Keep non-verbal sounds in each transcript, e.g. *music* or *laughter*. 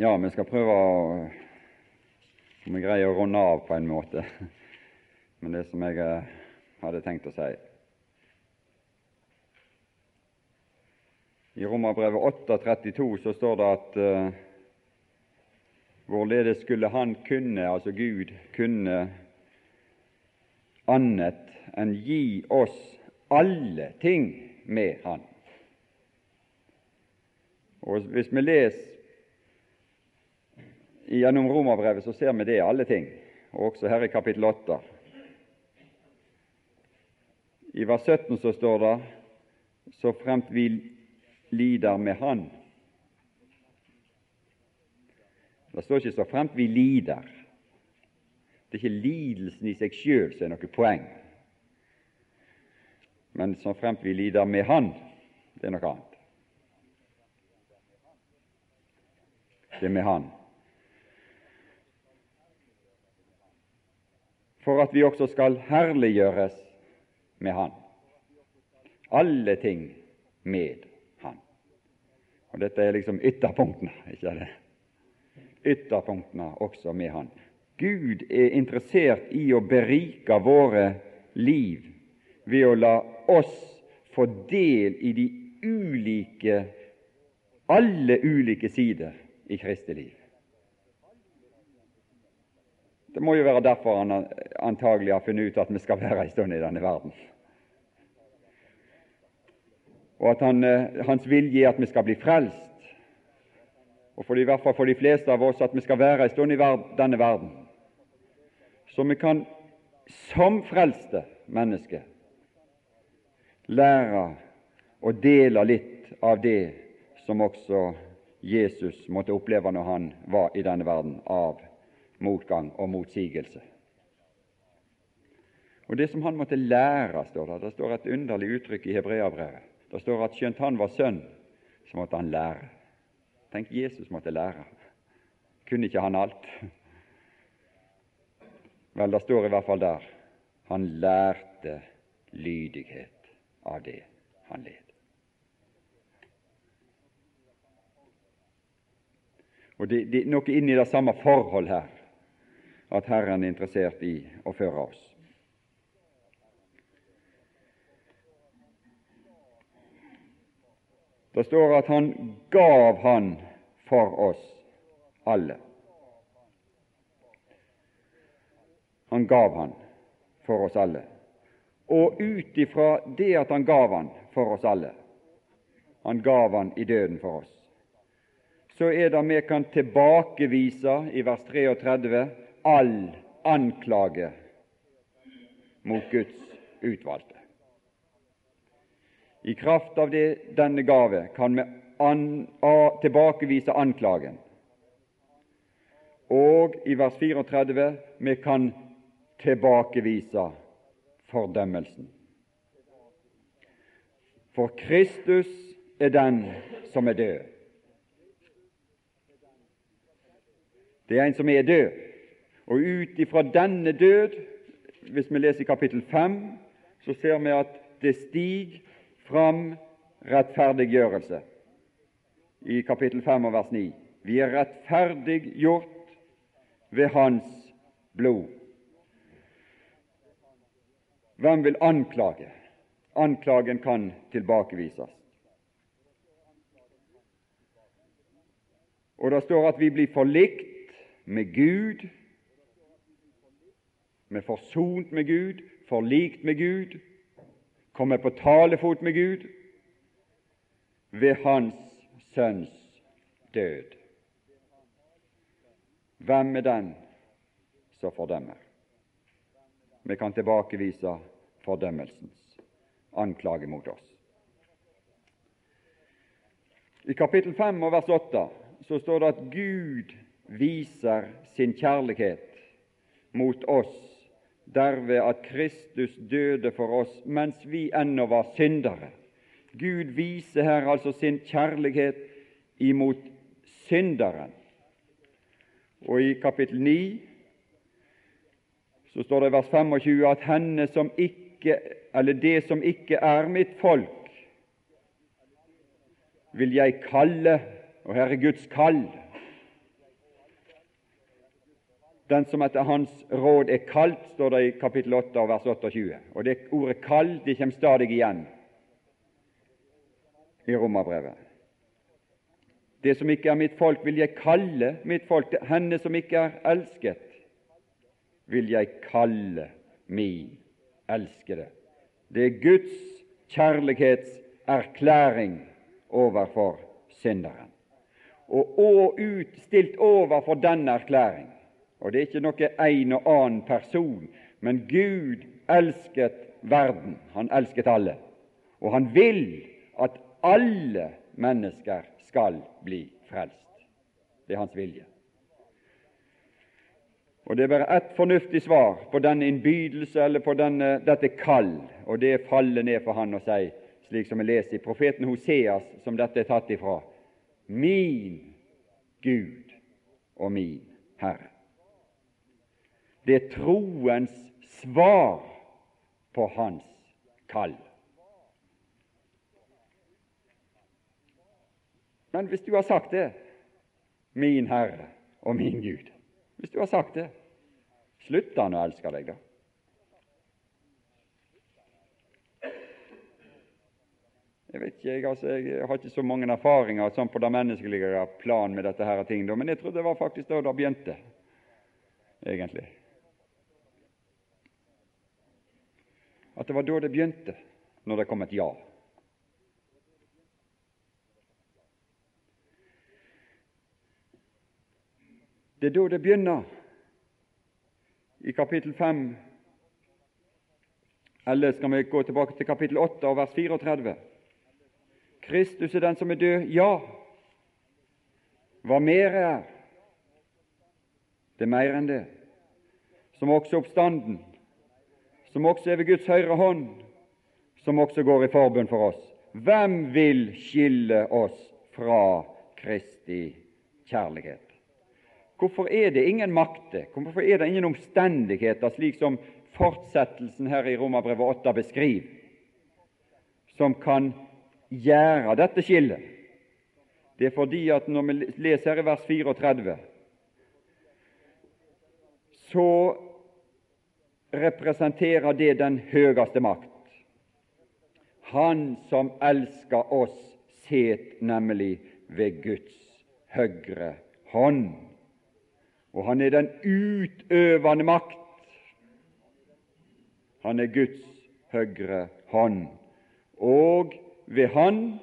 Ja, vi skal prøve å om vi greier å runde av på en måte *laughs* med det som jeg eh, hadde tenkt å si. I Romerbrevet 8,32 så står det at uh, hvorledes skulle Han kunne, altså Gud, kunne annet enn gi oss alle ting med Han. Og Hvis vi leser gjennom Romerbrevet, så ser vi det alle ting, og også her i kapittel 8. I vers 17 så står det så fremt vi lider med Han. Det står ikke 'så fremt vi lider'. Det er ikke lidelsen i seg sjøl som er noe poeng, men så fremt vi lider med Han, det er noe annet. Det er med Han. For at vi også skal herliggjøres med Han. Alle ting med Han. Og Dette er liksom ytterpunktene, ikke det? Ytterpunktene også med Han. Gud er interessert i å berike våre liv ved å la oss få del i de ulike, alle ulike sider i Kristi liv. Det må jo være derfor han antagelig har funnet ut at vi skal være en stund i denne verden. Og at han, eh, hans vilje er at vi skal bli frelst. Og for, i hvert fall for de fleste av oss at vi skal være en stund i denne verden. Så vi kan som frelste mennesker lære å dele litt av det som også Jesus måtte oppleve når han var i denne verden, av motgang og motsigelse. Og Det som han måtte lære, står det. Det står et underlig uttrykk i Hebreabrevet. Det står at skjønt han var sønn, så måtte han lære. Tenk, Jesus måtte lære. Kunne ikke han alt? Vel, det står i hvert fall der han lærte lydighet av det han led. Og Det, det noe inni det samme forhold her at Herren er interessert i å føre oss. Det står at Han gav Han for oss alle. Han gav Han for oss alle. Og ut ifra det at Han gav Han for oss alle, Han gav Han i døden for oss, så er det vi kan tilbakevise i vers 33 all anklage mot Guds utvalgte. I kraft av det, denne gave kan vi an, a, tilbakevise anklagen. Og i vers 34 vi kan tilbakevise fordømmelsen. For Kristus er den som er død. Det er en som er død. Og ut ifra denne død, hvis vi leser kapittel 5, så ser vi at det stiger fram rettferdiggjørelse i kapittel 5 og vers 9. Vi er rettferdiggjort ved Hans blod. Hvem vil anklage? Anklagen kan tilbakevises. Og det står at vi blir forlikt med Gud vi er forsont med Gud, forlikt med Gud, kommer på talefot med Gud ved Hans Sønns død. Hvem er den som fordømmer? Vi kan tilbakevise fordømmelsens anklage mot oss. I kapittel 5 og vers 8 så står det at Gud viser sin kjærlighet mot oss derved at Kristus døde for oss mens vi ennå var syndere. Gud viser her altså sin kjærlighet imot synderen. Og i kapittel 9 så står det i vers 25 at henne som ikke, eller det som ikke er mitt folk, vil jeg kalle Og her er Guds kall. Den som etter hans råd er kalt, står det i kapittel 8 vers 28. Og det ordet 'kall' det kommer stadig igjen i Romerbrevet. Det som ikke er mitt folk, vil jeg kalle mitt folk. Henne som ikke er elsket, vil jeg kalle min elskede. Det er Guds kjærlighetserklæring overfor synderen. Og, utstilt overfor denne erklæring og det er ikke noe en og annen person, men Gud elsket verden. Han elsket alle. Og han vil at alle mennesker skal bli frelst. Det er hans vilje. Og Det er bare ett fornuftig svar på denne innbydelse eller på denne, dette kall, og det faller ned for han og si, slik som vi leser i profeten Hoseas, som dette er tatt ifra, min Gud og min Herre. Det er troens svar på hans kall. Men hvis du har sagt det, min Herre og min Gud Hvis du har sagt det, slutt han å elske deg da? Jeg vet ikke, jeg, altså, jeg har ikke så mange erfaringer sånn på det menneskelige plan med dette her ting, men jeg trodde det var faktisk da det begynte, egentlig. At det var da det begynte, når det kom et ja. Det er da det begynner i kapittel 5. Eller skal vi gå tilbake til kapittel 8 og vers 34? Kristus er den som er død. Ja. Hva mer er? Det er mer enn det. Som også oppstanden som også er ved Guds høyre hånd, som også går i forbund for oss. Hvem vil skille oss fra Kristi kjærlighet? Hvorfor er det ingen makter, hvorfor er det ingen omstendigheter, slik som fortsettelsen her i Romerbrevet 8 beskriver, som kan gjøre dette skillet? Det er fordi at når vi leser her i vers 34, så representerer det den høyeste makt. Han som elsker oss, set nemlig ved Guds høyre hånd. Og han er den utøvende makt. Han er Guds høyre hånd. Og ved Han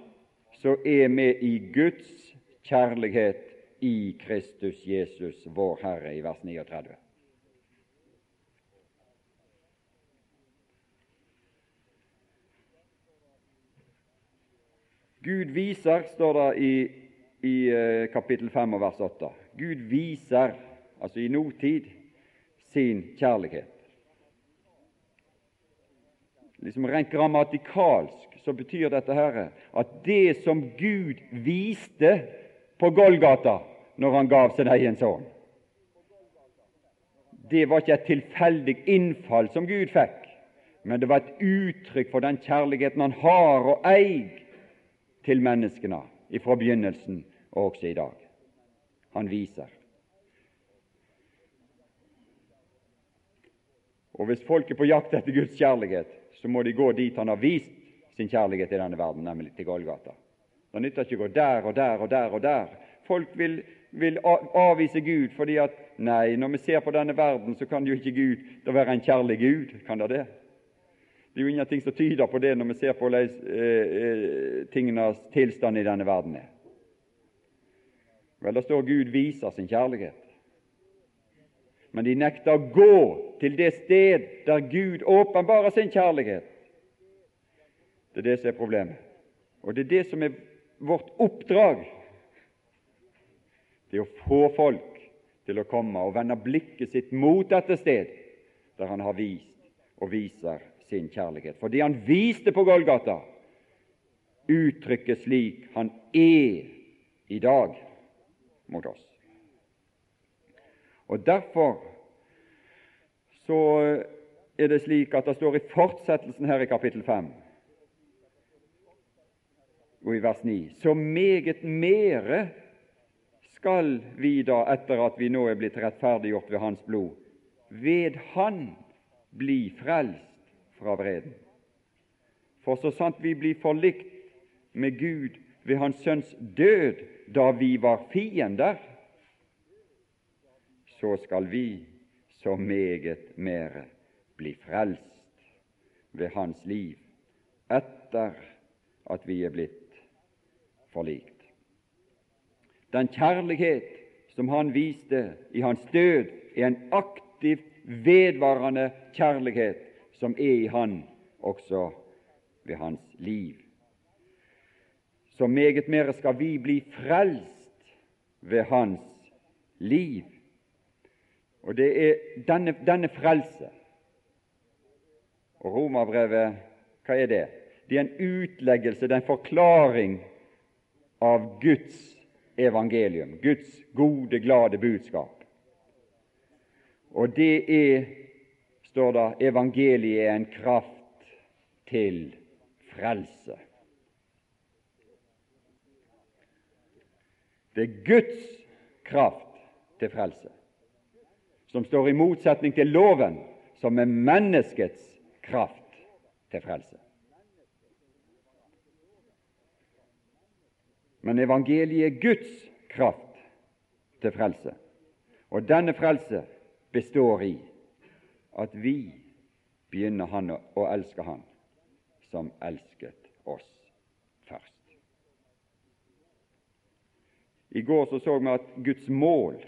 så er vi i Guds kjærlighet i Kristus Jesus, vår Herre, i vers 39. Gud viser, står det i, i eh, kapittel 5 og vers 8. Gud viser, altså i notid, sin kjærlighet. Liksom Rent grammatikalsk så betyr dette her at det som Gud viste på Golgata når han gav sin egen sønn, det var ikke et tilfeldig innfall som Gud fikk, men det var et uttrykk for den kjærligheten han har og eier til menneskene fra begynnelsen og også i dag. Han viser. Og Hvis folk er på jakt etter Guds kjærlighet, så må de gå dit Han har vist sin kjærlighet i denne verden, nemlig til Golgata. Det nytter ikke å gå der og der og der og der. Folk vil, vil avvise Gud fordi at nei, når vi ser på denne verden, så kan jo ikke Gud da være en kjærlig Gud. Kan det det? Det er jo ingenting som tyder på det når vi ser på hvordan eh, eh, tingenes tilstand i denne verden er. Vel, det står Gud viser sin kjærlighet. Men de nekter å gå til det sted der Gud åpenbarer sin kjærlighet. Det er det som er problemet. Og det er det som er vårt oppdrag. Det er å få folk til å komme og vende blikket sitt mot dette sted der Han har vist og viser sin kjærlighet. For det han viste på Golgata, uttrykket slik han er i dag mot oss. Og Derfor så er det slik at det står i fortsettelsen her i kapittel 5 og i vers 9 så meget mere skal vi da, etter at vi nå er blitt rettferdiggjort ved Hans blod, ved Han bli frelst fra vreden. For så sant vi blir forlikt med Gud ved Hans Sønns død da vi var fiender, så skal vi så meget mere bli frelst ved Hans liv etter at vi er blitt forlikt. Den kjærlighet som Han viste i Hans død, er en aktiv, vedvarende kjærlighet som er i Han også ved Hans liv. Så meget mer skal vi bli frelst ved Hans liv. Og det er denne, denne frelse. Og Romerbrevet, hva er det? Det er en utleggelse, det er en forklaring av Guds evangelium, Guds gode, glade budskap. Og det er, står det, evangeliet er en kraft til frelse. Det er Guds kraft til frelse, som står i motsetning til loven, som er menneskets kraft til frelse. Men evangeliet er Guds kraft til frelse. Og denne frelse består i at vi begynner han å elske Han som elsket oss først. I går så, så vi at Guds mål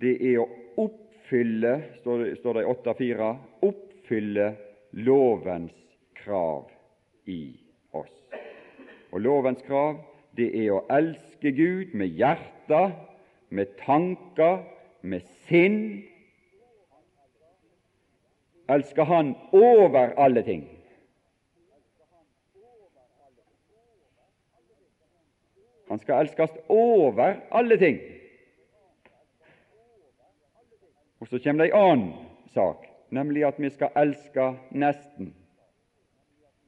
det er å oppfylle, står det, står det i 8.4, oppfylle lovens krav i oss. Og lovens krav, det er å elske Gud med hjertet, med tanker, med sinn. Elsker Han over alle ting. Han skal elskes over alle ting. Og Så kommer det en annen sak, nemlig at vi skal elske nesten.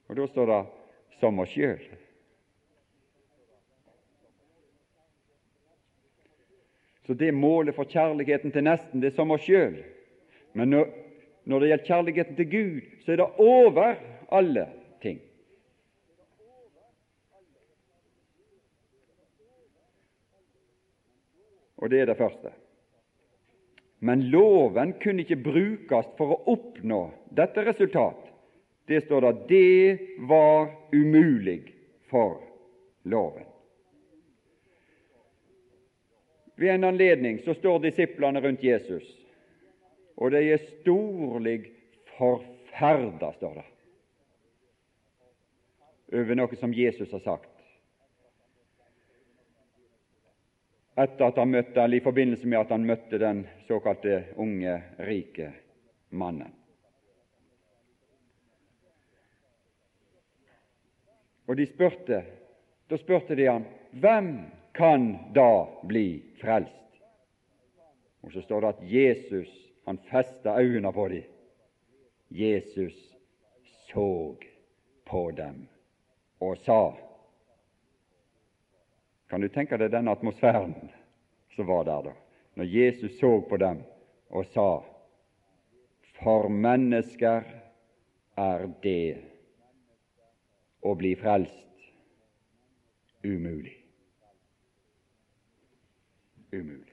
Og Da står det 'som oss sjøl'. Så det målet for kjærligheten til nesten, det er som oss sjøl. Men når, når, det gjelder kjærligheten til Gud, så er det over alle ting. Og det er det første. Men loven kunne ikke brukes for å oppnå dette resultat. Det står der det var umulig for loven. Ved en anledning så står disiplene rundt Jesus, og de er storlig forferda, står det, over noe som Jesus har sagt. Etter at han møtte, eller I forbindelse med at han møtte den såkalte unge, rike mannen. Og de spurte, Da spurte de han, hvem kan da bli frelst. Og så står det at Jesus han festa øynene på dem. Jesus så på dem og sa Kan du tenke deg den atmosfæren som var der da, når Jesus så på dem og sa For mennesker er det å bli frelst umulig umulig.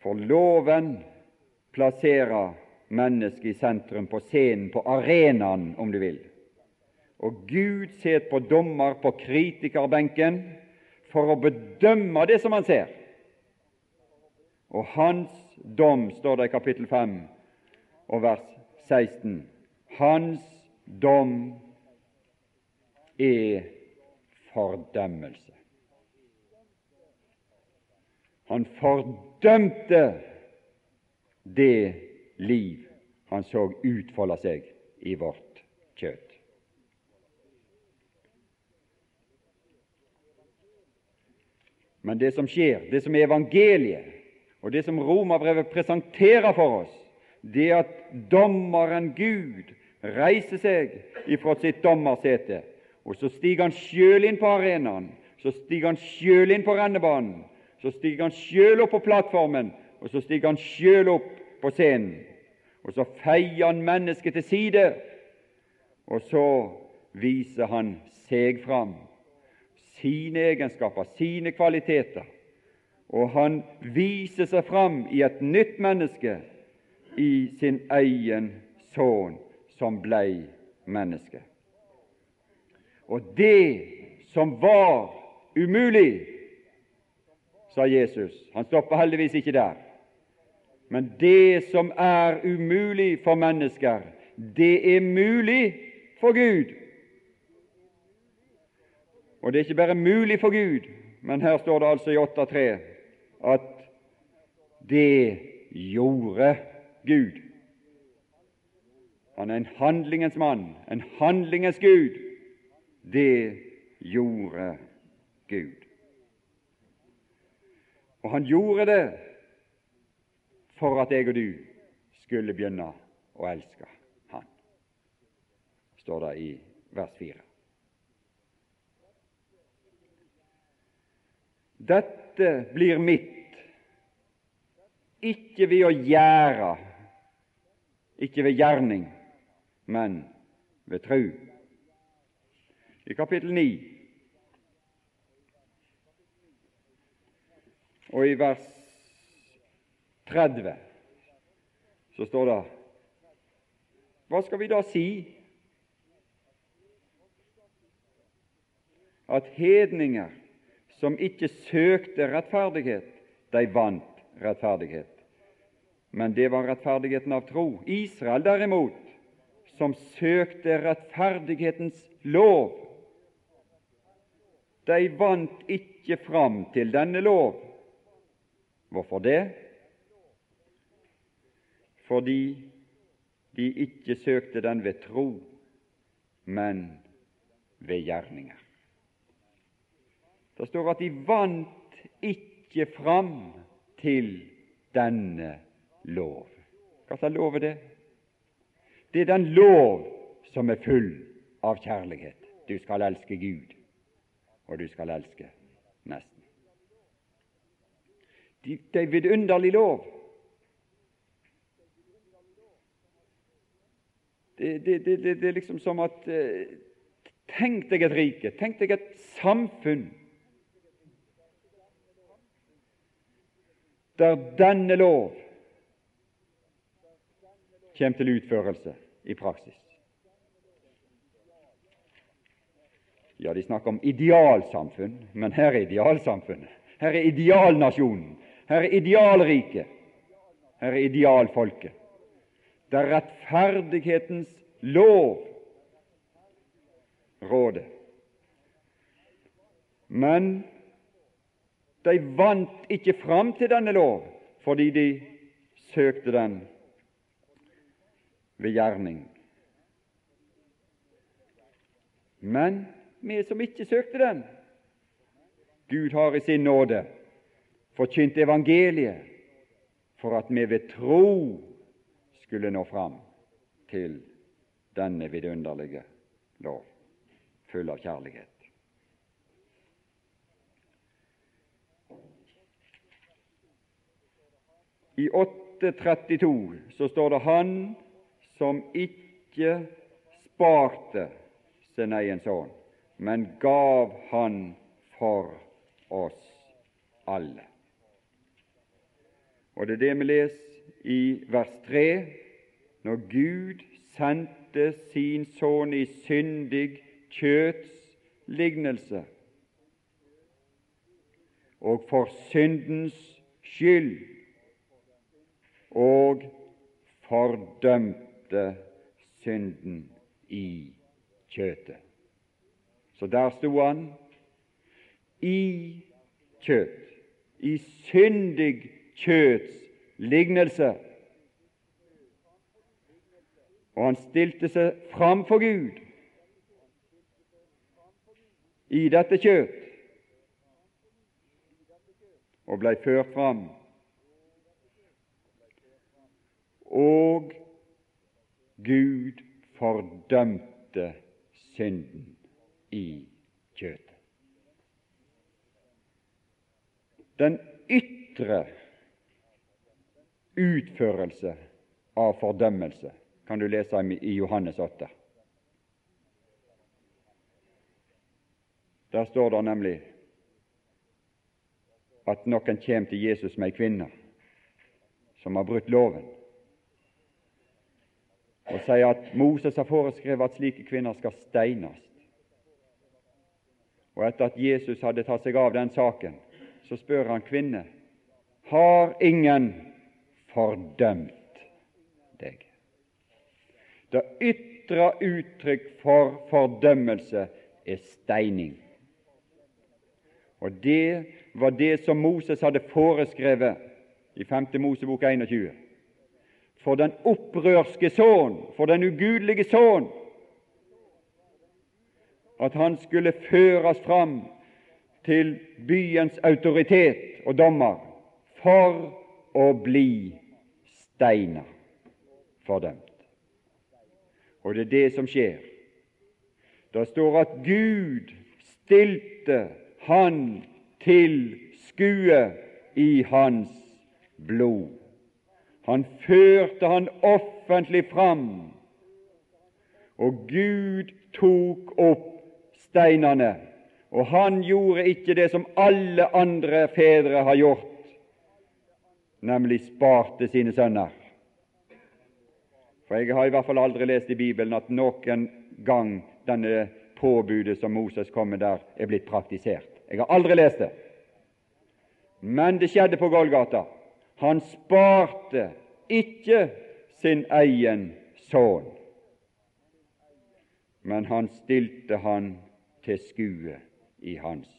For loven plasserer mennesket i sentrum, på scenen, på arenaen, om du vil. Og Gud sitter på dommer på kritikerbenken for å bedømme det som han ser. Og hans dom, står det i kapittel 5 og vers 16, hans dom er fordømmelse. Han fordømte det liv han så utfolde seg i vårt kjøtt. Men det som skjer, det som er evangeliet, og det som Romerbrevet presenterer for oss, det er at dommeren Gud reiser seg ifra sitt dommersete, og så stiger han sjøl inn på arenaen, så stiger han sjøl inn på rennebanen, så stiger han sjøl opp på plattformen, og så stiger han sjøl opp på scenen. Og så feier han mennesket til side, og så viser han seg fram, sine egenskaper, sine kvaliteter. Og han viser seg fram i et nytt menneske, i sin egen sønn som blei menneske. Og det som var umulig, sa Jesus Han stopper heldigvis ikke der. Men det som er umulig for mennesker, det er mulig for Gud. Og det er ikke bare mulig for Gud, men her står det altså i 8.3 at det gjorde Gud. Han er en handlingens mann, en handlingens Gud. Det gjorde Gud. Og han gjorde det for at jeg og du skulle begynne å elske Han, står det i vers 4. Dette blir mitt, ikke ved å gjøre, ikke ved gjerning, men ved tru. I kapittel 9 og i vers 30 så står det Hva skal vi da si? At hedninger som ikke søkte rettferdighet, de vant rettferdighet. Men det var rettferdigheten av tro. Israel derimot, som søkte rettferdighetens lov, de vant ikke fram til denne lov. Hvorfor det? fordi de ikke søkte den ved tro, men ved gjerninger. Det står at de vant ikke fram til denne lov. Hva slags lov er det? Det er den lov som er full av kjærlighet. Du skal elske Gud, og du skal elske nesten. Det er en vidunderlig lov. Det, det, det, det, er liksom som at eh, Tenk deg et rike, tenk deg et samfunn der denne lov kommer til utførelse i praksis. Ja, de snakker om idealsamfunn, men her er idealsamfunnet. Her er idealnasjonen. Her er idealriket. Her er idealfolket der rettferdighetens lov råder. Men de vant ikke fram til denne lov fordi de søkte den ved gjerning. Men vi som ikke søkte den Gud har i sin nåde forkynt evangeliet for at vi ved tro skulle nå fram til denne vidunderlige lov, full av kjærlighet. I 8.32 så står det 'Han som ikke sparte sin egen sønn, men gav Han for oss alle'. Og det er det vi leser i vers 3 når Gud sendte sin sønn i syndig kjøts lignelse og for syndens skyld og fordømte synden i kjøtet. Så der sto han i kjøtt, i syndig kjøts lignelse. Og han stilte seg fram for Gud i dette kjøt og blei ført fram. Og Gud fordømte synden i kjøtet. Den ytre utførelse av fordømmelse kan du lese i Johannes 8. Der står det nemlig at noen kommer til Jesus med ei kvinne som har brutt loven, og sier at Moses har foreskrevet at slike kvinner skal steines. Og etter at Jesus hadde tatt seg av den saken, så spør han kvinne har ingen fordømt deg. Det ytre uttrykk for fordømmelse er steining. Og det var det som Moses hadde foreskrevet i 5. Mosebok 21. For den opprørske sønn, for den ugudelige sønn, at han skulle føres fram til byens autoritet og dommer for å bli steina fordømt. Og det er det som skjer. Det står at Gud stilte han til skue i hans blod. Han førte han offentlig fram, og Gud tok opp steinene. Og han gjorde ikke det som alle andre fedre har gjort, nemlig sparte sine sønner. For jeg har i hvert fall aldri lest i Bibelen at noen gang denne påbudet som Moses kom med der, er blitt praktisert. Jeg har aldri lest det. Men det skjedde på Golgata. Han sparte ikke sin egen sønn, men han stilte han til skue i hans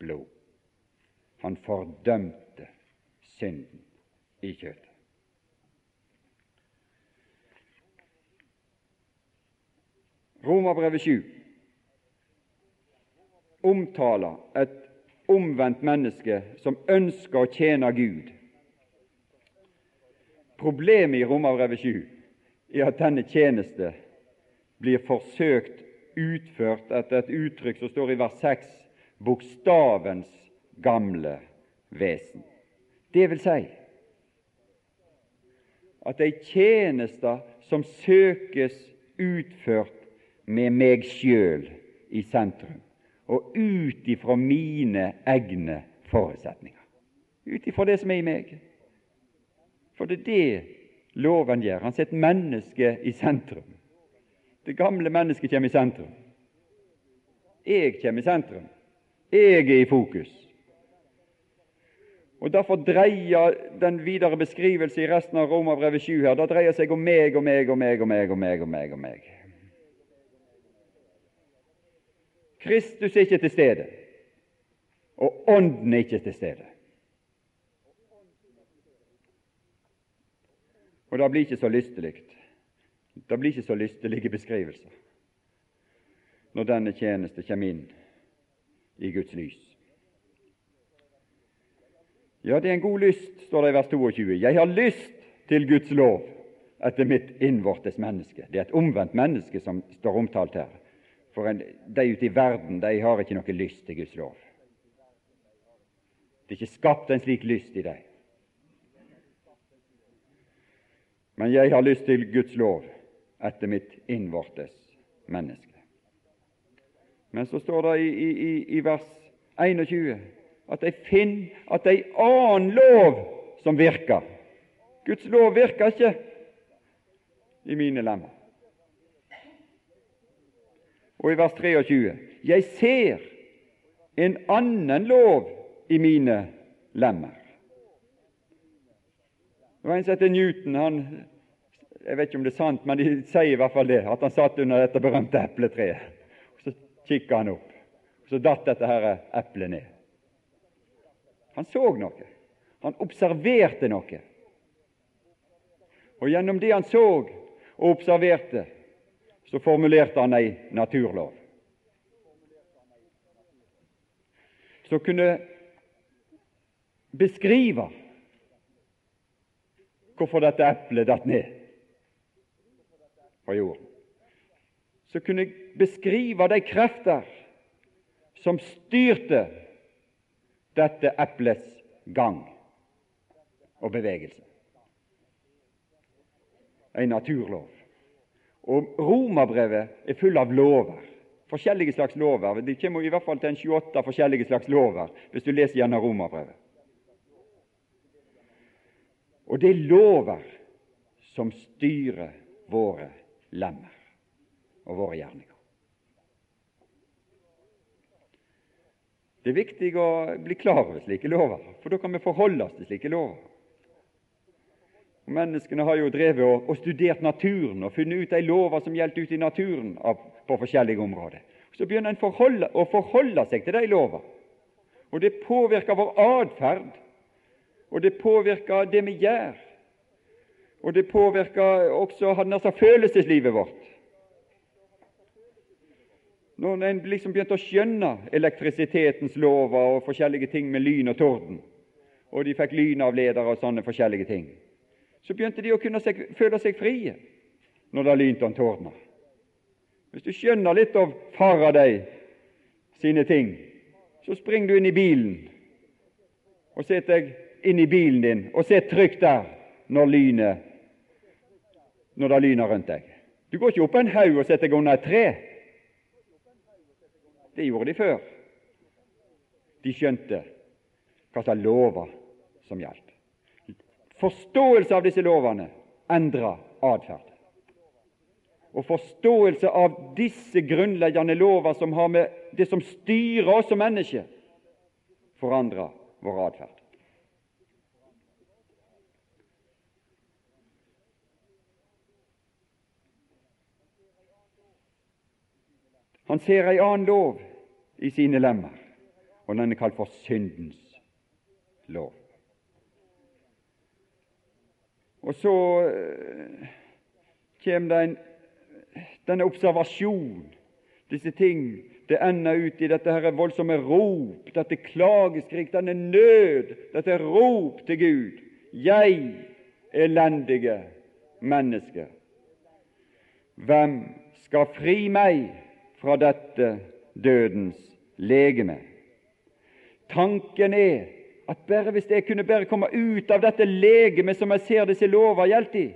blod. Han fordømte synden i kjøttet. Romerbrevet 7 omtaler et omvendt menneske som ønsker å tjene Gud. Problemet i Romerbrevet 7 er at denne tjeneste blir forsøkt utført etter et uttrykk som står i vers 6 bokstavens gamle vesen. Det vil si at ei tjeneste som søkes utført med meg sjøl i sentrum, og ut ifra mine egne forutsetninger. Ut ifra det som er i meg. For det er det loven gjør. Han setter mennesket i sentrum. Det gamle mennesket kommer i sentrum. Jeg kommer i sentrum. Jeg er i fokus. Og Derfor dreier den videre beskrivelse i resten av Romerbrevet 7 her, det dreier seg om meg og meg og meg og meg og meg. og meg og meg. Kristus er ikke til stede, og Ånden er ikke til stede. Og det blir ikke så lystelig. Det blir ikke så lystelige beskrivelser når denne tjeneste kommer inn i Guds lys. Ja, det er en god lyst, står det i vers 22. Jeg har lyst til Guds lov etter mitt innvortes menneske. Det er et omvendt menneske som står omtalt her. For en, de ute i verden de har ikke noe lyst til Guds lov. Det er ikke skapt en slik lyst i dem. Men jeg har lyst til Guds lov etter mitt innvortes menneske. Men så står det i, i, i vers 21 at de finner at det er en annen lov som virker. Guds lov virker ikke i mine lemmer. Og i vers 23.: Jeg ser en annen lov i mine lemmer. Det var en som het Newton. han, Jeg vet ikke om det er sant, men de sier i hvert fall det, at han satt under dette berømte epletreet. Så kikka han opp, så datt dette her eplet ned. Han så noe. Han observerte noe. Og gjennom det han så og observerte, så formulerte han ei naturlov. Som kunne beskrive hvorfor dette eplet datt ned fra jorden. som kunne beskrive de krefter som styrte dette eplets gang og bevegelse. En naturlov. Og Romerbrevet er full av lover. Forskjellige slags lover. Det kommer i hvert fall til en 28 forskjellige slags lover hvis du leser gjennom Romerbrevet. Og det er lover som styrer våre lemmer og våre gjerninger. Det er viktig å bli klar over slike lover, for da kan vi forholde oss til slike lover. Menneskene har jo drevet og, og, studert naturen og funnet ut de lover som gjelder ute i naturen av, på forskjellige områder. Så begynner en forholde, å forholde seg til de lover. Og det påvirker vår atferd, og det påvirker det vi gjør. Og det påvirker også altså, følelseslivet vårt. Når en liksom begynte å skjønne elektrisitetens lover og forskjellige ting med lyn og torden, og de fikk lynavledere og sånne forskjellige ting, så begynte de å kunne seg, føle seg frie når det lynte og tordna. Hvis du skjønner litt av Faraday sine ting, så springer du inn i bilen og setter deg inn i bilen din og sitt trygt der når lynet når det lyner rundt deg. Du går ikke opp en haug og setter deg under et tre. Det gjorde de før. De skjønte hva slags lover som gjaldt. Forståelse av disse lovene endra atferd. Og forståelse av disse grunnleggende lover som har med det som styrer oss som mennesker, forandrer vår atferd. Han ser ei annen lov i sine lemmer, og den er kalt for syndens lov. Og så kjem kommer det en, denne observasjon, disse ting. Det ender ut i dette her voldsomme rop, dette klageskrik, denne nød, dette rop til Gud. Jeg, elendige menneske, hvem skal fri meg fra dette dødens legeme. Tanken er at bare hvis jeg kunne bare komme ut av dette legemet som jeg ser disse lover gjelder i,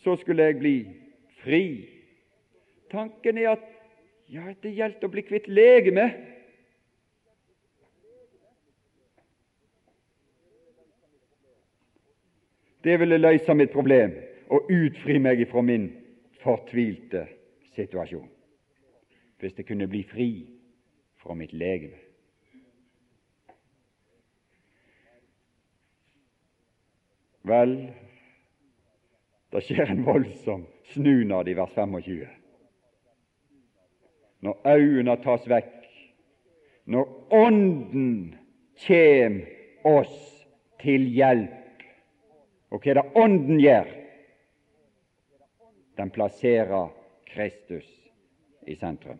så skulle jeg bli fri. Tanken er at ja, det gjaldt å bli kvitt legemet. Det ville løse mitt problem og utfri meg fra min fortvilte situasjon hvis jeg kunne bli fri fra mitt legeme. Vel, det skjer en voldsom snunad i vers 25. Når øynene tas vekk, når Ånden kjem oss til hjelp. Og hva er det Ånden gjør? Den plasserer Kristus i sentrum.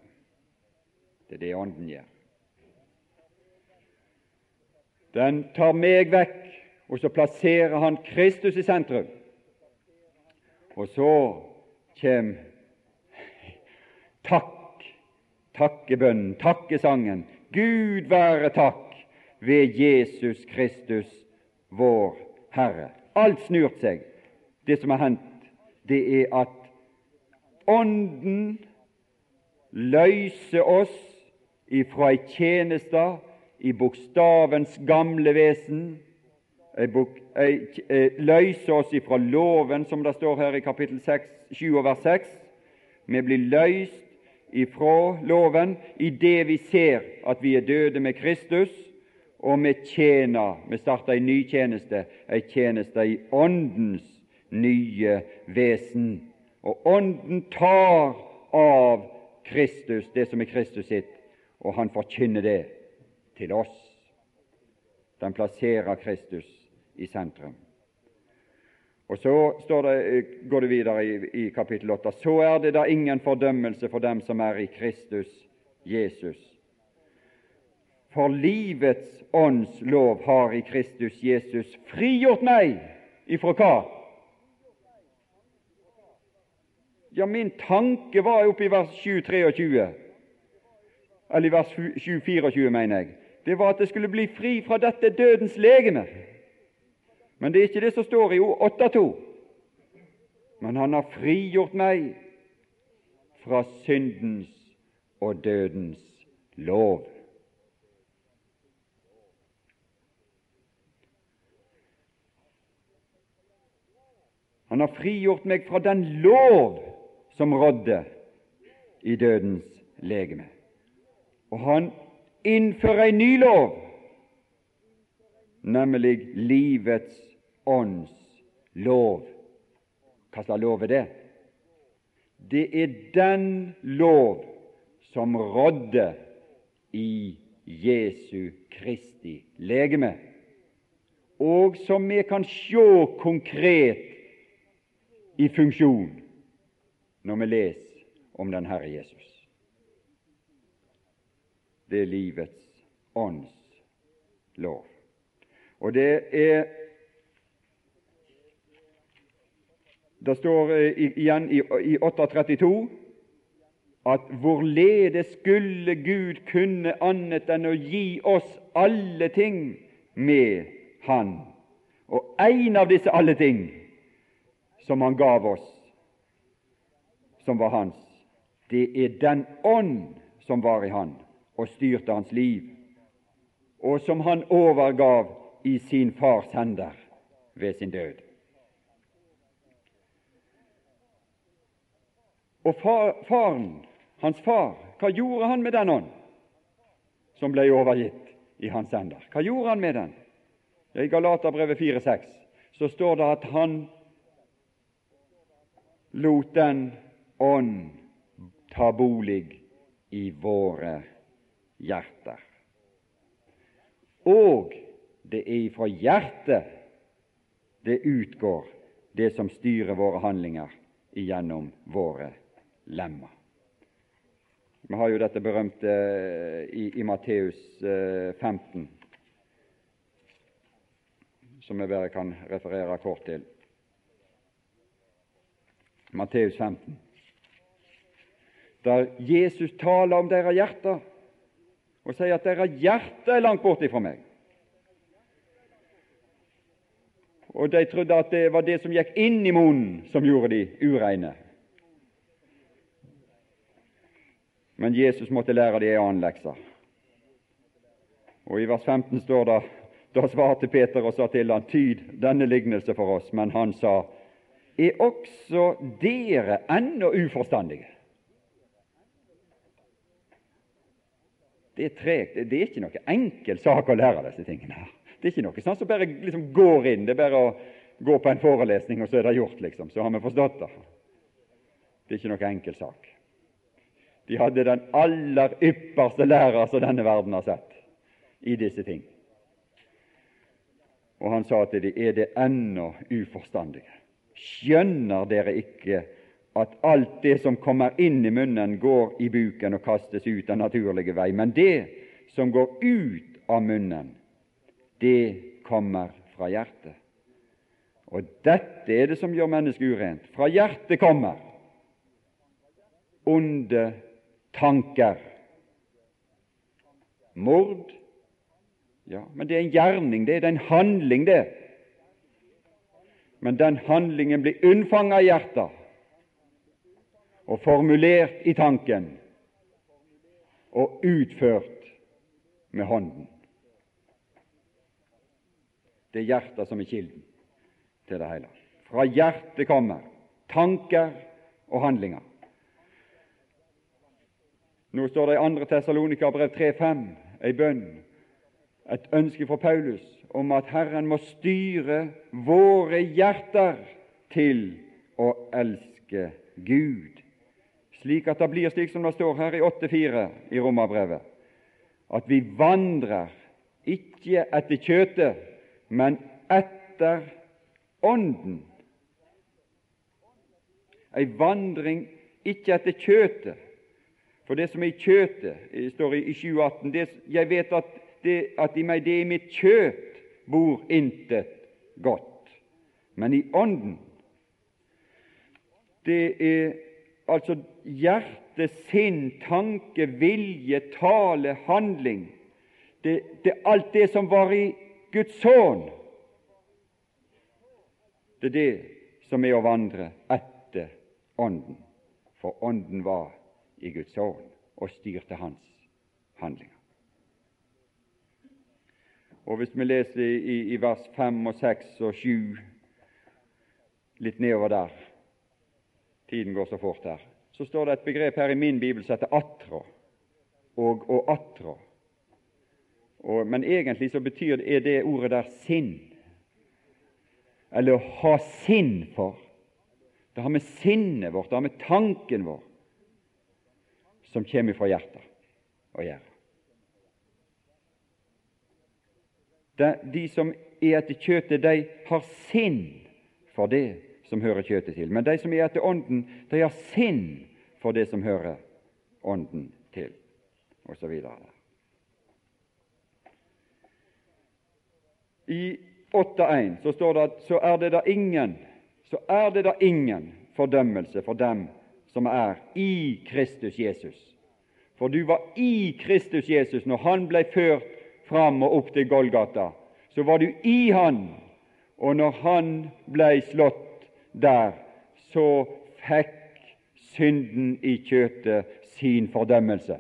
Det er det Ånden gjør. Den tar meg vekk, og så plasserer han Kristus i sentrum. Og så kommer takk, takkebønnen, takkesangen. Gud være takk ved Jesus Kristus, vår Herre. Alt snurt seg. Det som har hendt, det er at Ånden løser oss ifra ei tjeneste i bokstavens gamle vesen, løyse oss ifra loven, som det står her i kapittel 6, 7 og vers 6. Vi blir løyst ifra loven i det vi ser at vi er døde med Kristus, og vi tjener. Vi starter en ny tjeneste, ei tjeneste i Åndens nye vesen. Og Ånden tar av Kristus, det som er Kristus sitt, og han forkynner det til oss. Den plasserer Kristus i sentrum. Og Så det, går det videre i, i kapittel 8. Så er det da ingen fordømmelse for dem som er i Kristus Jesus. For livets ånds lov har i Kristus Jesus frigjort meg ifra hva? Ja, min tanke var oppe i vers 7-23, eller i vers 7-24, mener jeg, det var at det skulle bli fri fra dette dødens legeme. Men det er ikke det som står i 8.2. Men han har frigjort meg fra syndens og dødens lov. Han har frigjort meg fra den lov som rådde i dødens legeme. Og han innfører en ny lov, nemlig livets ånds lov. Hva slags lov er det? Det er den lov som rådde i Jesu Kristi legeme, og som vi kan se konkret i funksjon når vi leser om den Herre Jesus. Det er livets ånds lov. Og det er Det står igjen i, i 832 at hvorledes skulle Gud kunne annet enn å gi oss alle ting med Han? Og en av disse alle ting som Han gav oss, som var Hans, det er den ånd som var i Han og styrte hans liv, og som Han overgav i sin fars hender ved sin død. Og far, faren, hans far, hva gjorde han med den ånd som ble overgitt i hans hender? Hva gjorde han med den? I Galaterbrevet 4,6 så står det at han lot den ånd ta bolig i våre hjerter. Og det er ifra hjertet det utgår det som styrer våre handlinger igjennom våre lemmer. Vi har jo dette berømte i, i Matteus 15, eh, som jeg bare kan referere kort til. Matteus 15, der Jesus taler om deres hjerter og sier at deres hjerte er langt borte fra meg. Og de trodde at det var det som gikk inn i munnen, som gjorde de ureine. Men Jesus måtte lære de en annen lekse. Og I vers 15 står det da svarte Peter og sa til han, tyd denne lignelse for oss. Men han sa, er også dere ennå uforstandige? Det er tregt. Det er ikke noe enkel sak å lære disse tingene. her. Det er ikke noe sånn som bare liksom går inn. Det er bare å gå på en forelesning, og så er det gjort, liksom. Så har vi forstått det. Det er ikke noe enkel sak. De hadde den aller ypperste lærer som denne verden har sett i disse ting. Og han sa til dem, er det ennå uforstandige? Skjønner dere ikke at alt det som kommer inn i munnen, går i buken og kastes ut av naturlige vei, men det som går ut av munnen, det kommer fra hjertet. Og dette er det som gjør mennesket urent. Fra hjertet kommer onde tanker. Mord Ja, men det er en gjerning, det er en handling, det men den handlingen blir unnfanget i hjertet og formulert i tanken og utført med hånden. Det er hjertet som er kilden til det hele. Fra hjertet kommer tanker og handlinger. Nå står det i 2. Tessalonika-brev 3.5 ei bønn, et ønske fra Paulus om at Herren må styre våre hjerter til å elske Gud, slik at det blir slik som det står her i 8.4 i Romerbrevet, at vi vandrer ikke etter kjøtet, men etter Ånden. Ei vandring ikke etter kjøtet. For det som er i kjøtet, står i 7.18 Jeg vet at, det, at i meg det i mitt kjøt bor intet godt, men i Ånden det er altså hjerte, sinn, tanke, vilje, tale, handling det, det Alt det som var i Guds sønn, det er det som er å vandre etter Ånden. For Ånden var i Guds sønn og styrte hans handlinger. Og Hvis vi leser i, i vers 5 og 6 og 7 litt nedover der Tiden går så fort her. Så står det et begrep her i min bibel som heter atro og, å atro. Og, men egentlig så betyr det, det ordet der sinn, eller å ha sinn for. Det har med sinnet vårt, det har med tanken vår, som kommer fra hjertet, å gjøre. De som er etter kjøttet, de har sinn for det som hører kjøttet til. Men de som er etter Ånden, de har sinn for det som hører Ånden til, osv. I 8.1 så står det at så er det da ingen så er det da ingen fordømmelse for dem som er i Kristus Jesus. For du var i Kristus Jesus når han ble ført fram og opp til Golgata. Så var du i han, og når han ble slått der, så fikk synden i kjøtet sin fordømmelse.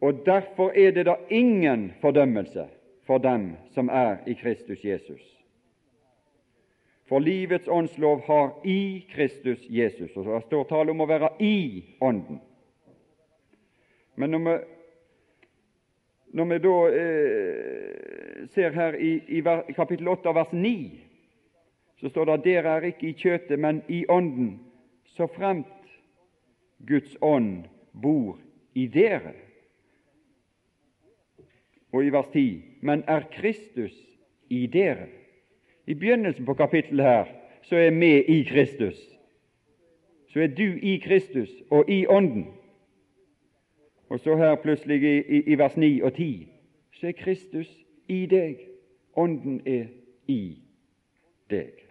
Og Derfor er det da ingen fordømmelse for dem som er i Kristus Jesus. For livets åndslov har i Kristus Jesus. Og Det står tale om å være i Ånden. Men når vi når vi da eh, ser her i, i, kapittel 8 vers 9, så står det at dere er ikke i kjøtet, men i Ånden, så fremt Guds ånd bor i dere. Og i vers 10.: Men er Kristus i dere? I begynnelsen på kapittelet her så er vi i Kristus. Så er du i Kristus og i Ånden. Og så her plutselig i, i, i vers 9 og 10 så er Kristus i deg. Ånden er i deg.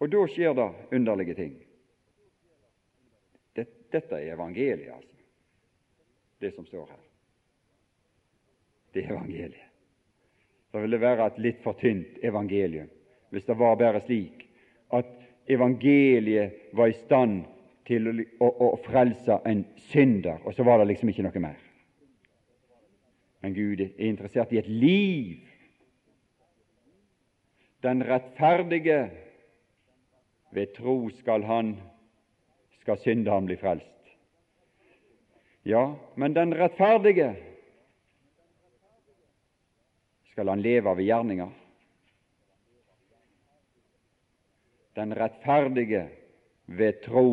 Og da skjer det underlige ting. Dette er evangeliet, altså, det som står her. Det er evangeliet. Det ville være et litt for tynt evangelium hvis det var bare slik at evangeliet var i stand til å, å, å frelse en synder, og så var det liksom ikke noe mer. Men Gud er interessert i et liv. Den rettferdige ved tro skal han skal synderen bli frelst. Ja, men den rettferdige skal han leve ved gjerninger. Den rettferdige ved tro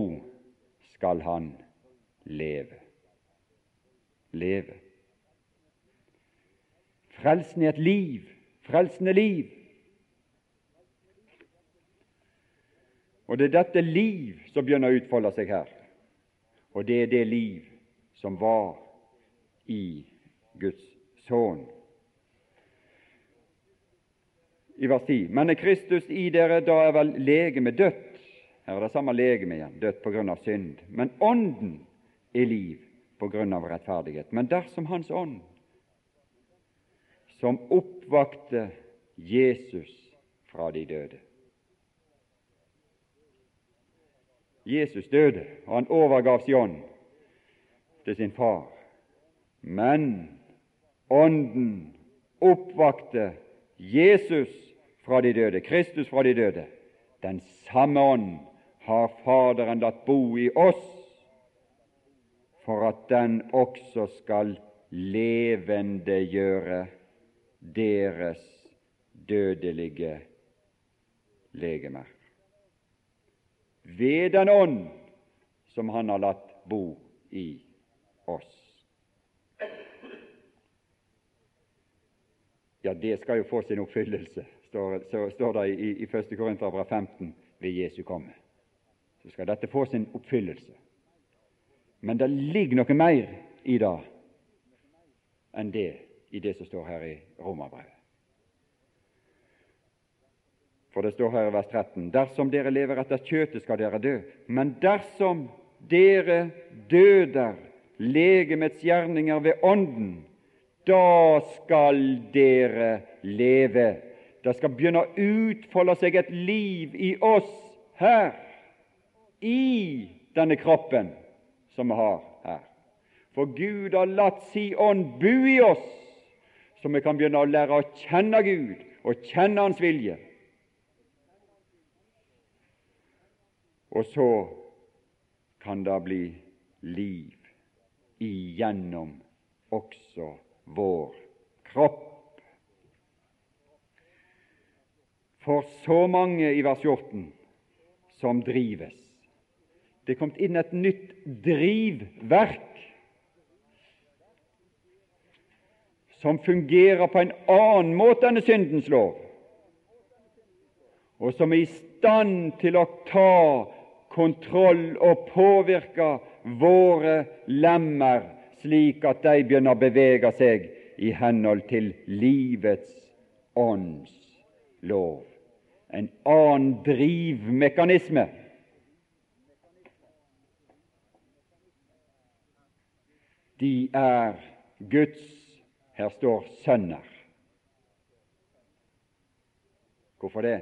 skal han leve. Leve. Frelsen er et liv, frelsende liv. Og det er dette liv som begynner å utfolde seg her. Og det er det liv som var i Guds sønn i vers 10. Men er Kristus i dere, da er vel legemet dødt. Her er det samme legeme igjen, dødt på grunn av synd. Men Ånden er liv på grunn av rettferdighet. Men dersom Hans ånd, som oppvakte Jesus fra de døde Jesus døde, og han overgav sin ånd til sin far. Men Ånden oppvakte Jesus fra de døde, Kristus fra de døde. Den samme ånd har Faderen latt bo i oss, for at den også skal levendegjøre deres dødelige legemer. Ved den ånd som Han har latt bo i oss. Ja, det skal jo få sin oppfyllelse står, står det i, i 1. Korinterbrev 15 ved Jesu komme. Så skal dette få sin oppfyllelse. Men det ligger noe mer i det enn det i det som står her i Romerbrevet. For det står her i vers 13.: Dersom dere lever etter kjøtet, skal dere dø. Men dersom dere døder legemets gjerninger ved Ånden, da skal dere leve. Det skal begynne å utfolde seg et liv i oss her, i denne kroppen som vi har her. For Gud har latt si ånd bo i oss, så vi kan begynne å lære å kjenne Gud og kjenne Hans vilje. Og så kan det bli liv igjennom også vår kropp. For så mange i vers 14 som drives. Det er kommet inn et nytt drivverk som fungerer på en annen måte enn syndens lov, og som er i stand til å ta kontroll og påvirke våre lemmer slik at de begynner å bevege seg i henhold til livets ånds lov. En annen drivmekanisme. De er Guds Her står sønner. Hvorfor det?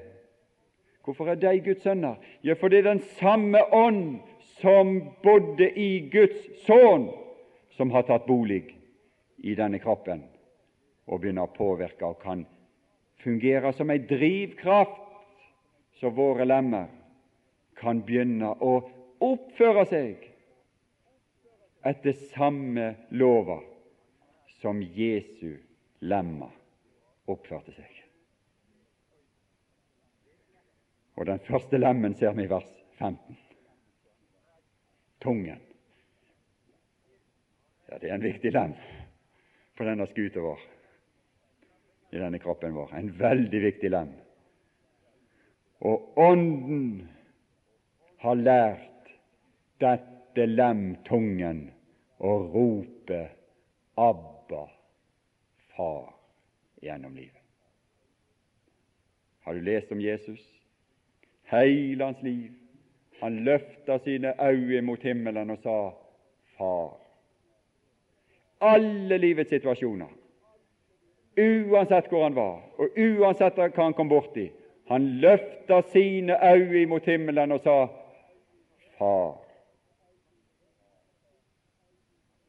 Hvorfor er de Guds sønner? Ja, for det er den samme ånd som bodde i Guds sønn, som har tatt bolig i denne kroppen og begynner å påvirke og kan fungere som ei drivkraft, så våre lemmer kan begynne å oppføre seg etter samme lova som Jesu lemma oppførte seg. Og Den første lemmen ser vi i vers 15. Tungen. Ja, Det er en viktig lem for denne skuta vår, i denne kroppen vår. En veldig viktig lem. Og Ånden har lært dette lem, tungen, å rope 'Abba, Far' gjennom livet. Har du lest om Jesus? Hele hans liv. Han løfta sine øyne mot himmelen og sa 'Far' alle livets situasjoner, uansett hvor han var, og uansett hva han kom borti. Han løfta sine øyne mot himmelen og sa, Far.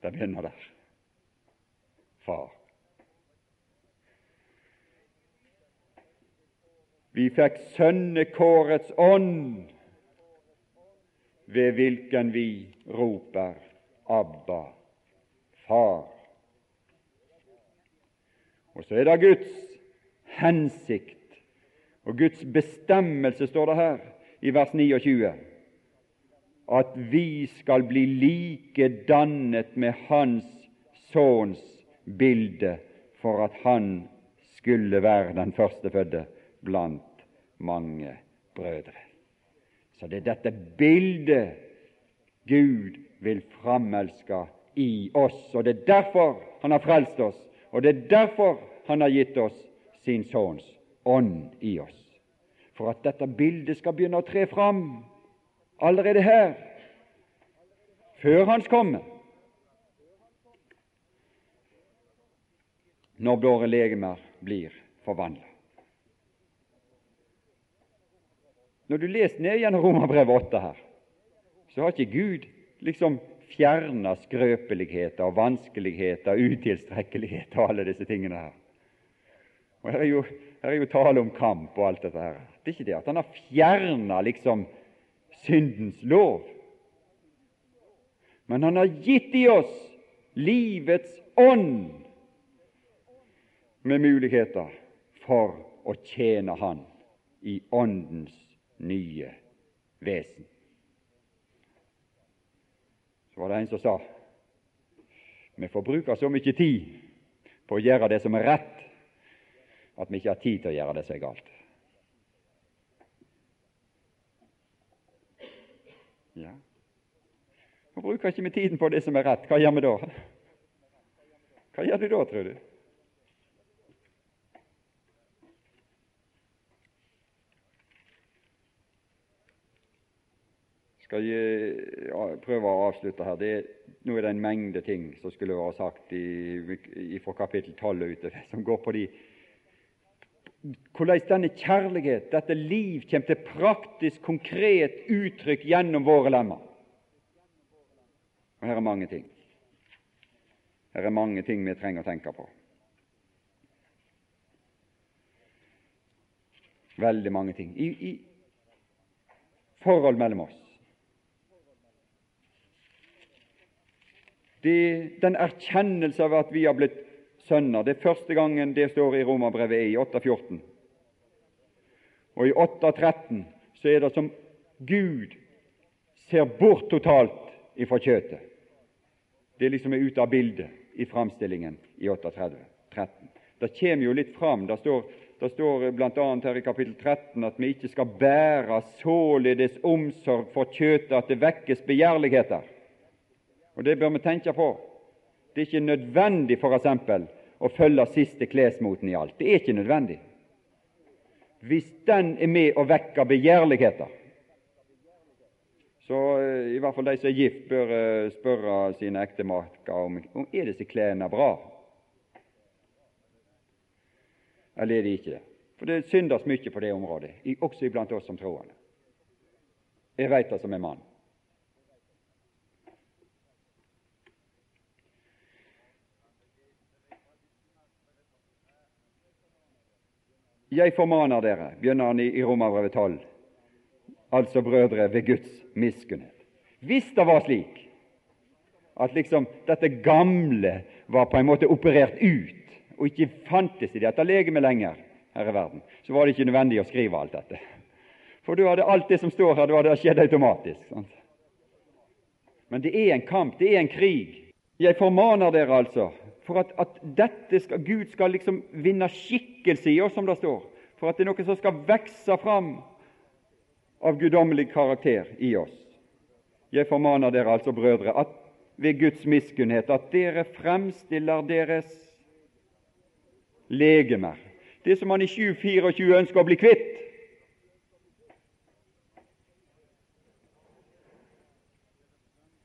Det begynner der. Far. Vi fikk sønnekårets ånd, ved hvilken vi roper Abba, Far. Og så er det Guds hensikt og Guds bestemmelse, står det her i vers 29, at vi skal bli like dannet med Hans Sønns bilde for at Han skulle være den førstefødte blant mange brødre. Så det er dette bildet Gud vil framelske i oss. Og Det er derfor Han har frelst oss, og det er derfor Han har gitt oss sin Sønns ånd i oss. For at dette bildet skal begynne å tre fram allerede her, før Hans komme. Når våre legemer blir forvandla. Når du leser ned gjennom Romerbrevet 8 her, så har ikke Gud liksom fjerna skrøpeligheter og vanskeligheter, utilstrekkeligheter og alle disse tingene her. Og Her er jo, her er jo tale om kamp og alt dette her. Det er ikke det at han har fjerna liksom syndens lov, men han har gitt i oss livets ånd med muligheter for å tjene Han i Åndens nye vesen så var det en som sa vi får bruke så mye tid på å gjøre det som er rett, at vi ikke har tid til å gjøre det som er galt. Ja. Nå bruker ikke vi tiden på det som er rett. Hva gjør vi da? Hva gjør du da, tror du? skal jeg prøve å avslutte her. Det, nå er det en mengde ting som skulle vært sagt i, i, fra kapittel 12 og utover, som går på de hvordan denne kjærlighet, dette liv, kommer til praktisk, konkret uttrykk gjennom våre lemmer. Og Her er mange ting. Her er mange ting vi trenger å tenke på. Veldig mange ting. I, i forhold mellom oss. Det, den erkjennelse av at vi har blitt sønner. Det er første gangen det står i Romerbrevet i 8.14. Og i 8.13 så er det som Gud ser bort totalt ifra kjøtet. Det liksom er ute av bildet i framstillingen i 8.13. Det kommer jo litt fram. Det står, det står bl.a. her i kapittel 13 at vi ikke skal bære således omsorg for kjøtet at det vekkes begjærligheter. Og Det bør vi tenke på. Det er ikke nødvendig for eksempel, å følge siste klesmoten i alt. Det er ikke nødvendig. Hvis den er med å vekker begjærligheter, så uh, i hvert fall de som er gift, bør uh, spørre sine ektemaker om, om er disse klærne bra. Eller er de ikke det? For det syndes mye på det området, også iblant oss som troende. Jeg veit det som er mann. Jeg formaner dere, begynner han i, i Romerbrevet 12, altså brødre, ved Guds miskunnhet. Hvis det var slik at liksom dette gamle var på en måte operert ut og ikke fantes i dette legemet lenger her i verden, så var det ikke nødvendig å skrive alt dette. For da hadde alt det som står her, det hadde skjedd automatisk. Sant? Men det er en kamp, det er en krig. Jeg formaner dere altså for at, at dette skal, Gud skal liksom vinne skikkelse i oss, som det står, for at det er noe som skal vokse fram av guddommelig karakter i oss. Jeg formaner dere altså, brødre, at ved Guds miskunnhet at dere fremstiller deres legemer, det som man i 724 ønsker å bli kvitt.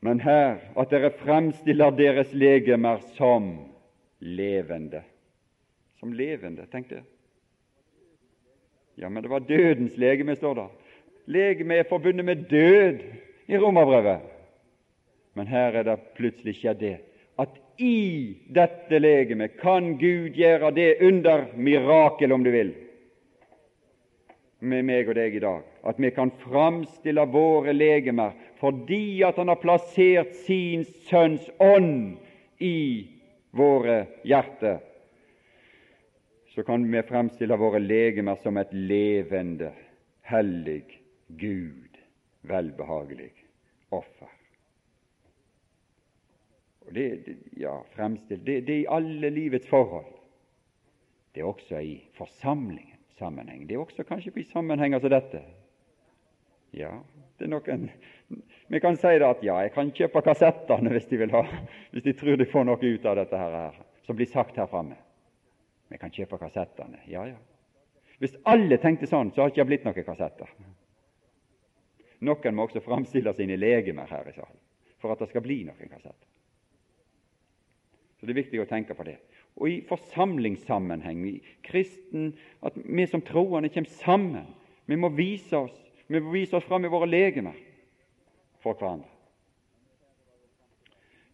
Men her at dere fremstiller deres legemer som levende. Som levende, tenk det. Ja, men det var dødens legeme, står det. Legeme er forbundet med død i romerbrevet. Men her er det plutselig skjedd det at i dette legemet kan Gud gjøre det under mirakel, om du vil, med meg og deg i dag. At vi kan framstille våre legemer fordi at Han har plassert sin Sønns ånd i våre hjerter, så kan vi fremstille våre legemer som et levende, hellig, Gud velbehagelig offer. Og det, ja, fremstill, det, det er i alle livets forhold. Det er også i forsamlingens sammenheng. Det er også kanskje i sammenhenger som dette. Ja, det er noen Vi kan si det at ja, jeg kan kjøpe kassettene hvis de vil ha, hvis de tror de får noe ut av dette her, som blir sagt her framme. Vi kan kjøpe kassettene. Ja, ja. Hvis alle tenkte sånn, så har det ikke blitt noen kassetter. Noen må også framstille sine legemer her i salen for at det skal bli noen kassetter. Så Det er viktig å tenke på det. Og i forsamlingssammenheng, i kristen, at vi som troende kommer sammen. Vi må vise oss vi må vise oss fram i våre legemer for hverandre.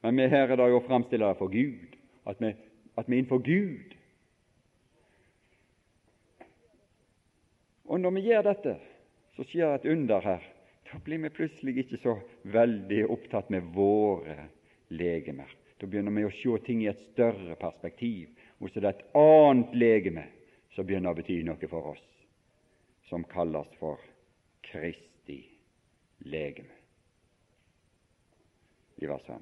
Men vi her er da jo å for Gud, at vi, at vi er innenfor Gud. Og når vi gjør dette, så skjer et under her. Da blir vi plutselig ikke så veldig opptatt med våre legemer. Da begynner vi å se ting i et større perspektiv, og så det er et annet legeme som begynner å bety noe for oss, som kalles for Kristi legeme. I vers 5.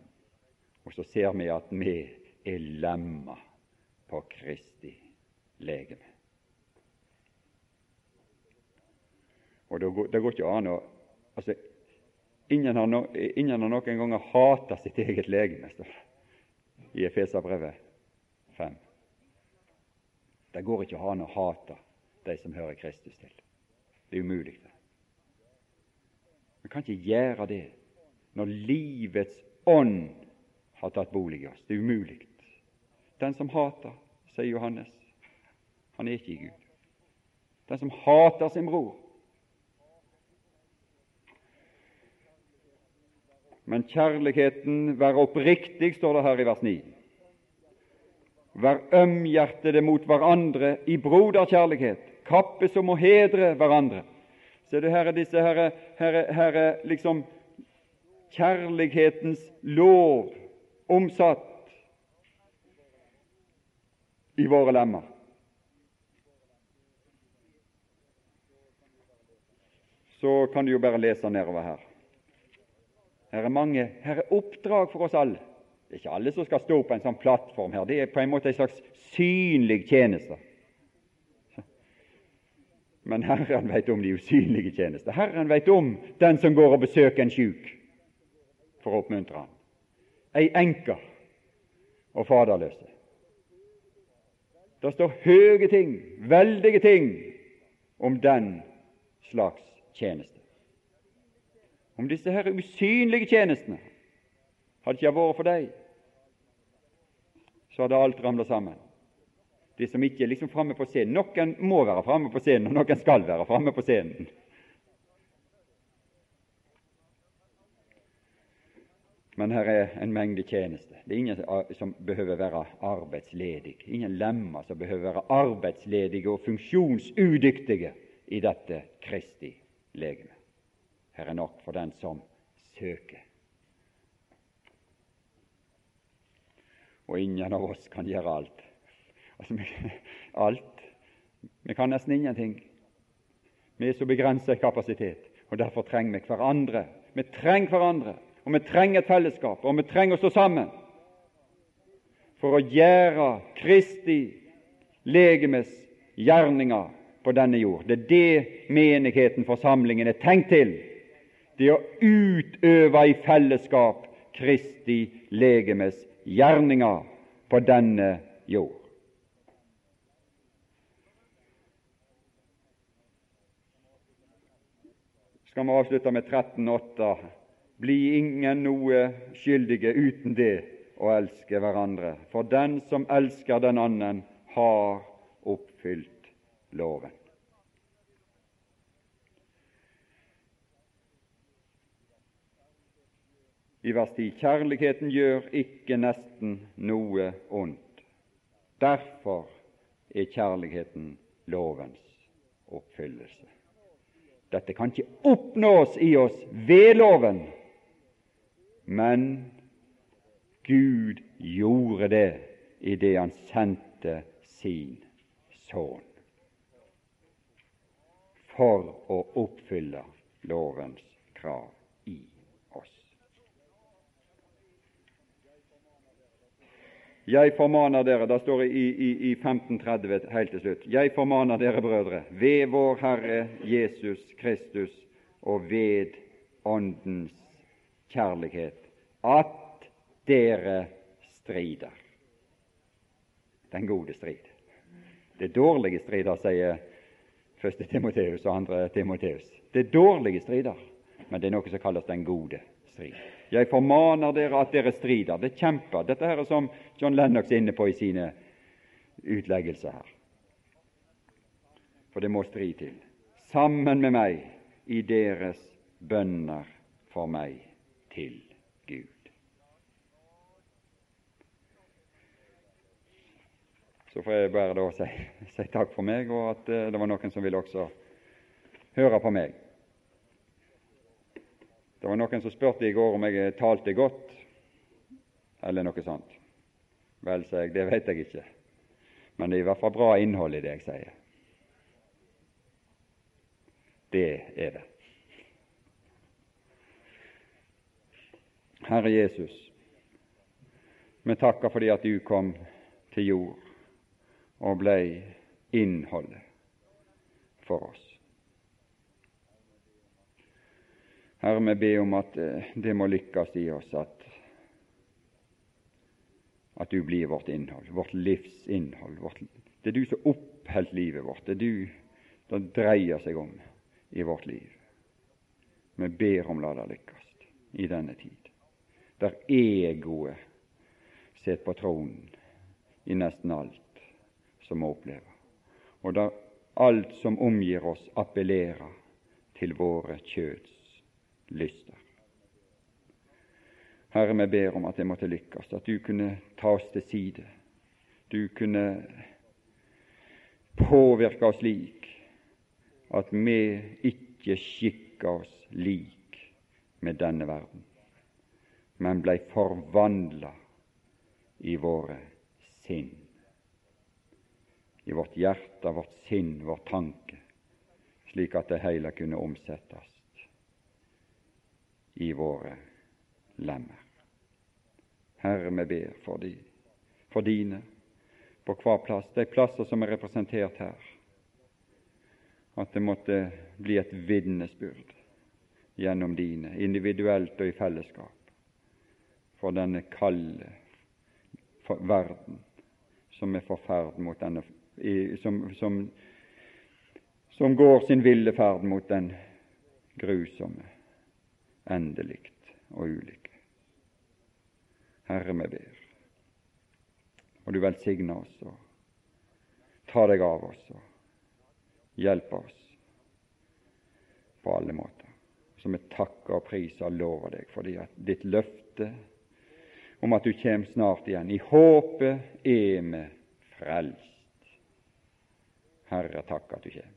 Og så ser vi at vi er lemma på Kristi legeme. Og det går, det går ikke an å altså, ingen, har no, ingen har noen ganger hata sitt eget legeme, står det i Efeserbrevet 5. Det går ikke an å hate de som hører Kristus til. Det er umulig. det. Vi kan ikke gjøre det når livets ånd har tatt bolig i oss. Det er umulig. Den som hater, sier Johannes, han er ikke i Gud. Den som hater sin bror. Men kjærligheten vær oppriktig, står det her i vers 9. Vær ømhjertede mot hverandre i broderkjærlighet, kappes om å hedre hverandre. Ser du her er disse her, her, her er liksom kjærlighetens lov omsatt i våre lemmer. Så kan du jo bare lese nedover her. Her er mange, her er oppdrag for oss alle. Det er ikke alle som skal stå på en sånn plattform her. Det er på en måte en slags synlig tjeneste. Men Herren vet om de usynlige tjenester. Herren vet om den som går og besøker en sjuk for å oppmuntre ham. Ei enke og faderløse. Det står høye ting, veldige ting, om den slags tjeneste. Om disse her usynlige tjenestene hadde ikke vært for deg, så hadde alt ramla sammen. De som ikke er liksom framme på scenen. Noen må være framme på scenen, og noen skal være framme på scenen. Men her er en mengde tjenester. Det er ingen som behøver være arbeidsledig. Ingen lemmer som behøver være arbeidsledige og funksjonsudyktige i dette Kristi legeme. Her er nok for den som søker. Og ingen av oss kan gjøre alt. Altså, alt. Vi kan nesten ingenting. Vi er så begrenset i kapasitet, og derfor trenger vi hverandre. Vi trenger hverandre og vi trenger et fellesskap, og vi trenger å stå sammen for å gjøre Kristi legemes gjerninger på denne jord. Det er det menigheten, forsamlingen, er tenkt til. Det å utøve i fellesskap Kristi legemes gjerninger på denne jord. Skal vi avslutte med 13.8 bli ingen noe skyldige uten det å elske hverandre. For den som elsker den annen, har oppfylt loven. I vers 10.: Kjærligheten gjør ikke nesten noe ondt. Derfor er kjærligheten lovens oppfyllelse. Dette kan ikke oppnås i oss ved loven, men Gud gjorde det i det Han sendte sin sønn for å oppfylle lovens krav i oss. Jeg formaner dere, da står i, i, i 1530 helt til slutt, jeg formaner dere, brødre, ved vår Herre Jesus Kristus og ved Åndens kjærlighet at dere strider. Den gode strid. Det dårlige strider, sier første Timoteus og andre Timoteus. Det dårlige strider, men det er noe som kalles den gode strid. Jeg formaner dere at dere strider. Det kjemper. Dette her er som John Lennox er inne på i sine utleggelser her. For det må strid til. Sammen med meg i deres bønner for meg til Gud. Så får jeg bare da si, si takk for meg, og at uh, det var noen som ville også høre på meg. Det var noen som spurte i går om jeg talte godt, eller noe sånt. Vel, sa jeg, det vet jeg ikke, men det er i hvert fall bra innhold i det jeg sier. Det er det. Herre Jesus, vi takker fordi at du kom til jord og blei innholdet for oss. Herre, vi ber om at eh, det må lykkes i oss at, at du blir vårt innhold, vårt livs innhold. Vårt, det er du som oppholdt livet vårt. Det er du det dreier seg om i vårt liv. Vi ber om la det lykkes i denne tid, der egoet sitter på tronen i nesten alt som vi opplever, og der alt som omgir oss, appellerer til våre kjøds lyster. Herre, vi ber om at det måtte lykkes, at du kunne ta oss til side. Du kunne påvirke oss slik at vi ikke skikker oss lik med denne verden, men blei forvandla i våre sinn, i vårt hjerte, vårt sinn, vår tanke, slik at det hele kunne omsettes i våre lemmer. Herre, vi ber for, de, for dine på hver plass, de plasser som er representert her, at det måtte bli et vitnesbyrd gjennom dine, individuelt og i fellesskap, for denne kalde verden som er forferd mot denne som, som, som går sin ville ferd mot den grusomme endelikt og ulykke. Herre, vi ber og du velsigne oss og ta deg av oss og hjelpe oss på alle måter. Så vi takker og priser og lover deg fordi at ditt løfte om at du kommer snart igjen. I håpet er vi frelst. Herre, takk at du kommer.